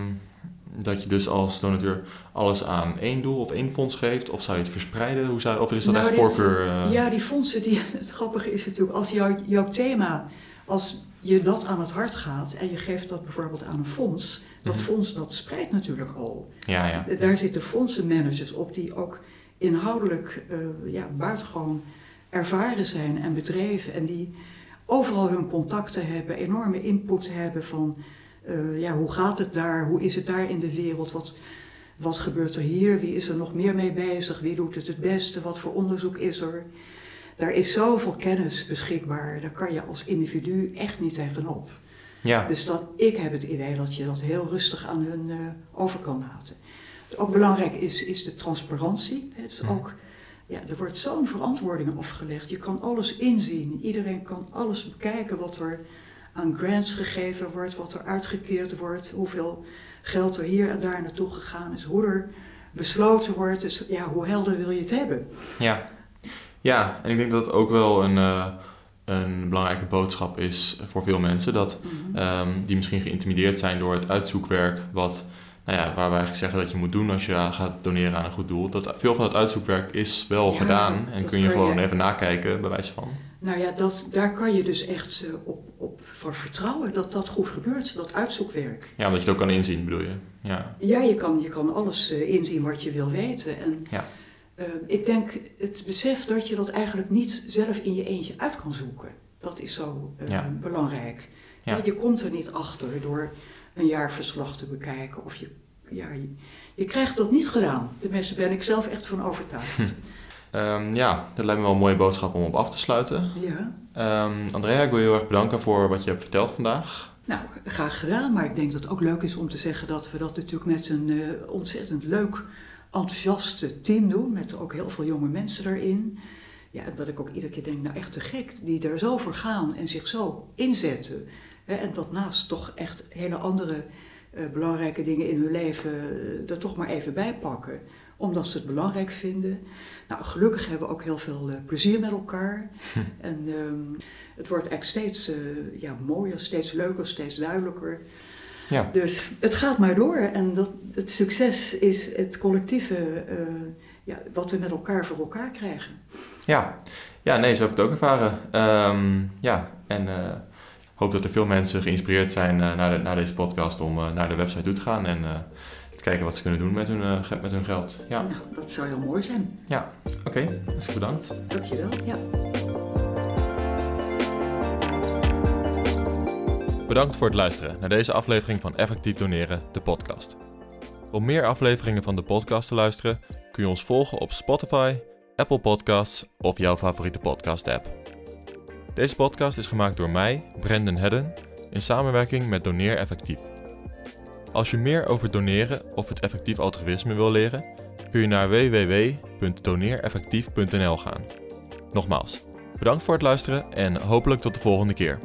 dat je dus als donateur alles aan één doel of één fonds geeft? Of zou je het verspreiden? Hoe zou, of is dat Nou, echt voorkeur? eh, Ja, die fondsen, die, het grappige is natuurlijk, als jouw, jouw thema, als je dat aan het hart gaat en je geeft dat bijvoorbeeld aan een fonds, dat Mhm. fonds dat spreidt natuurlijk al. ja, ja. Daar zitten fondsenmanagers op die ook inhoudelijk eh, ja, buitengewoon ervaren zijn en bedreven. En die overal hun contacten hebben, enorme input hebben van eh, ja, hoe gaat het daar, hoe is het daar in de wereld, wat, wat gebeurt er hier, wie is er nog meer mee bezig, wie doet het het beste, wat voor onderzoek is er. Daar is zoveel kennis beschikbaar, daar kan je als individu echt niet tegenop. ja. Dus dat, ik heb het idee dat je dat heel rustig aan hun eh, over kan laten. Wat ook belangrijk is, is de transparantie. Het is Mhm. ook, ja, er wordt zo'n verantwoording afgelegd. Je kan alles inzien. Iedereen kan alles bekijken wat er aan grants gegeven wordt, wat er uitgekeerd wordt, hoeveel geld er hier en daar naartoe gegaan is, hoe er besloten wordt. Dus ja, hoe helder wil je het hebben? Ja. ja, en ik denk dat het ook wel een, eh, een belangrijke boodschap is voor veel mensen. Dat, Mhm. ehm, die misschien geïntimideerd zijn door het uitzoekwerk. Wat, nou ja, waar we eigenlijk zeggen dat je moet doen als je gaat doneren aan een goed doel. Dat veel van het uitzoekwerk is wel Ja, gedaan. dat- en dat kun je gewoon je- even nakijken, bij wijze van. Nou ja, dat, daar kan je dus echt eh, op, op voor vertrouwen dat dat goed gebeurt, dat uitzoekwerk. Ja, omdat je het ook kan inzien, bedoel je. Ja, Ja, je kan, je kan alles eh, inzien wat je wil weten. En Ja. eh, ik denk het besef dat je dat eigenlijk niet zelf in je eentje uit kan zoeken. Dat is zo Ja. belangrijk. Ja. Je komt er niet achter door een jaarverslag te bekijken of je ja, je, je krijgt dat niet gedaan. Tenminste, ben ik zelf echt van overtuigd. Ehm, ja, dat lijkt me wel een mooie boodschap om op af te sluiten. Ja. Ehm, Andrea, ik wil je heel erg bedanken voor wat je hebt verteld vandaag. Nou, graag gedaan. Maar ik denk dat het ook leuk is om te zeggen dat we dat natuurlijk met een eh, ontzettend leuk, enthousiast team doen. Met ook heel veel jonge mensen erin. Ja, en dat ik ook iedere keer denk, nou echt te gek, die er zo voor gaan en zich zo inzetten. En dat naast toch echt hele andere eh, belangrijke dingen in hun leven eh, er toch maar even bij pakken. Omdat ze het belangrijk vinden. Nou, gelukkig hebben we ook heel veel eh, plezier met elkaar. En ehm, het wordt eigenlijk steeds ja, mooier, steeds leuker, steeds duidelijker. Ja, Dus het gaat maar door. En dat, het succes is het collectieve, ja, wat we met elkaar voor elkaar krijgen. ja. ja nee, zo heb ik het ook ervaren. Ehm, ja, en hoop dat er veel mensen geïnspireerd zijn eh, naar, de, naar deze podcast om eh, naar de website toe te gaan en eh, te kijken wat ze kunnen doen met hun, eh, met hun geld. Ja, Nou, dat zou heel mooi zijn. ja. oké, dus bedankt. Dankjewel. Ja. Bedankt voor het luisteren naar deze aflevering van Effectief Doneren, de podcast. Om meer afleveringen van de podcast te luisteren, kun je ons volgen op Spotify, Apple Podcasts of jouw favoriete podcast-app. Deze podcast is gemaakt door mij, Brendan Hedden, in samenwerking met Doneer Effectief. Als je meer over doneren of het effectief altruïsme wil leren, kun je naar www.doneereffectief.nl gaan. Nogmaals, bedankt voor het luisteren en hopelijk tot de volgende keer.